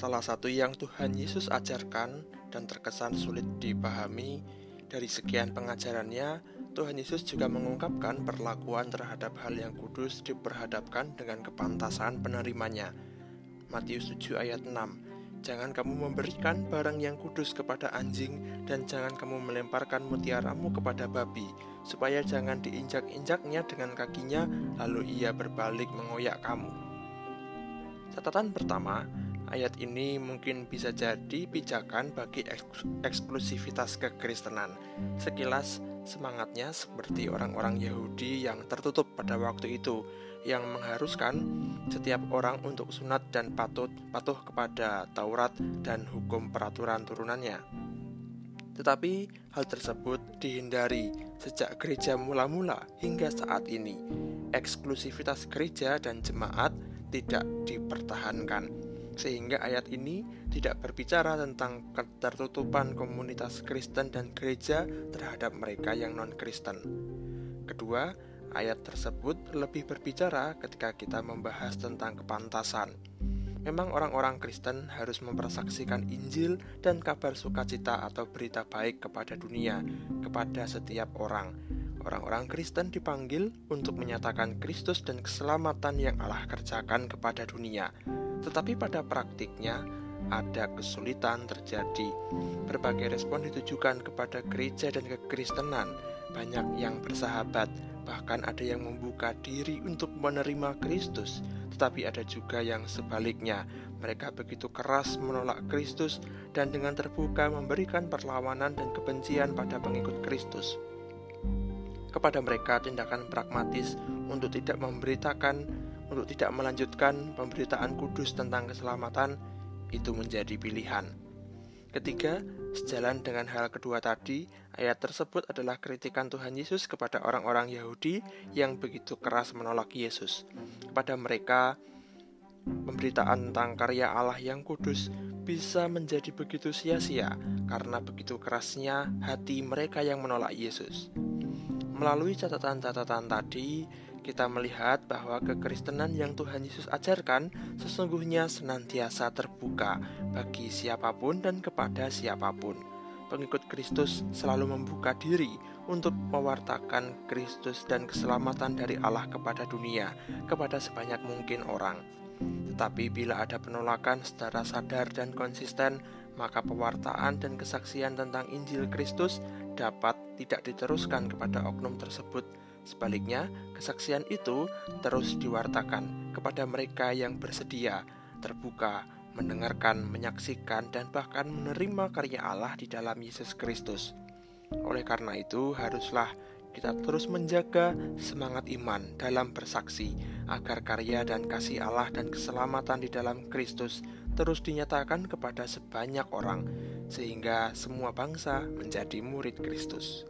Salah satu yang Tuhan Yesus ajarkan dan terkesan sulit dipahami dari sekian pengajarannya, Tuhan Yesus juga mengungkapkan perlakuan terhadap hal yang kudus diperhadapkan dengan kepantasan penerimanya. Matius 7 ayat 6 Jangan kamu memberikan barang yang kudus kepada anjing dan jangan kamu melemparkan mutiaramu kepada babi supaya jangan diinjak-injaknya dengan kakinya lalu ia berbalik mengoyak kamu. Catatan pertama, ayat ini mungkin bisa jadi pijakan bagi eksklusivitas kekristenan. Sekilas semangatnya seperti orang-orang Yahudi yang tertutup pada waktu itu yang mengharuskan setiap orang untuk sunat dan patut patuh kepada Taurat dan hukum peraturan turunannya. Tetapi hal tersebut dihindari sejak gereja mula-mula hingga saat ini. Eksklusivitas gereja dan jemaat tidak dipertahankan. Sehingga ayat ini tidak berbicara tentang ketertutupan komunitas Kristen dan gereja terhadap mereka yang non-Kristen. Kedua, Ayat tersebut lebih berbicara ketika kita membahas tentang kepantasan. Memang orang-orang Kristen harus mempersaksikan Injil dan kabar sukacita atau berita baik kepada dunia, kepada setiap orang. Orang-orang Kristen dipanggil untuk menyatakan Kristus dan keselamatan yang Allah kerjakan kepada dunia. Tetapi pada praktiknya, ada kesulitan terjadi. Berbagai respon ditujukan kepada gereja dan kekristenan. Banyak yang bersahabat, bahkan ada yang membuka diri untuk menerima Kristus, tetapi ada juga yang sebaliknya. Mereka begitu keras menolak Kristus dan dengan terbuka memberikan perlawanan dan kebencian pada pengikut Kristus. Kepada mereka tindakan pragmatis untuk tidak memberitakan, untuk tidak melanjutkan pemberitaan kudus tentang keselamatan itu menjadi pilihan. Ketiga, sejalan dengan hal kedua tadi, ayat tersebut adalah kritikan Tuhan Yesus kepada orang-orang Yahudi yang begitu keras menolak Yesus. Kepada mereka, pemberitaan tentang karya Allah yang kudus bisa menjadi begitu sia-sia karena begitu kerasnya hati mereka yang menolak Yesus. Melalui catatan-catatan tadi, kita melihat bahwa kekristenan yang Tuhan Yesus ajarkan sesungguhnya senantiasa terbuka bagi siapa pun dan kepada siapa pun. Pengikut Kristus selalu membuka diri untuk mewartakan Kristus dan keselamatan dari Allah kepada dunia, kepada sebanyak mungkin orang. Tetapi bila ada penolakan secara sadar dan konsisten, maka pewartaan dan kesaksian tentang Injil Kristus dapat tidak diteruskan kepada oknum tersebut Sebaliknya, kesaksian itu terus diwartakan kepada mereka yang bersedia, terbuka, mendengarkan, menyaksikan, dan bahkan menerima karya Allah di dalam Yesus Kristus. Oleh karena itu, haruslah kita terus menjaga semangat iman dalam bersaksi agar karya dan kasih Allah dan keselamatan di dalam Kristus terus dinyatakan kepada sebanyak orang, sehingga semua bangsa menjadi murid Kristus.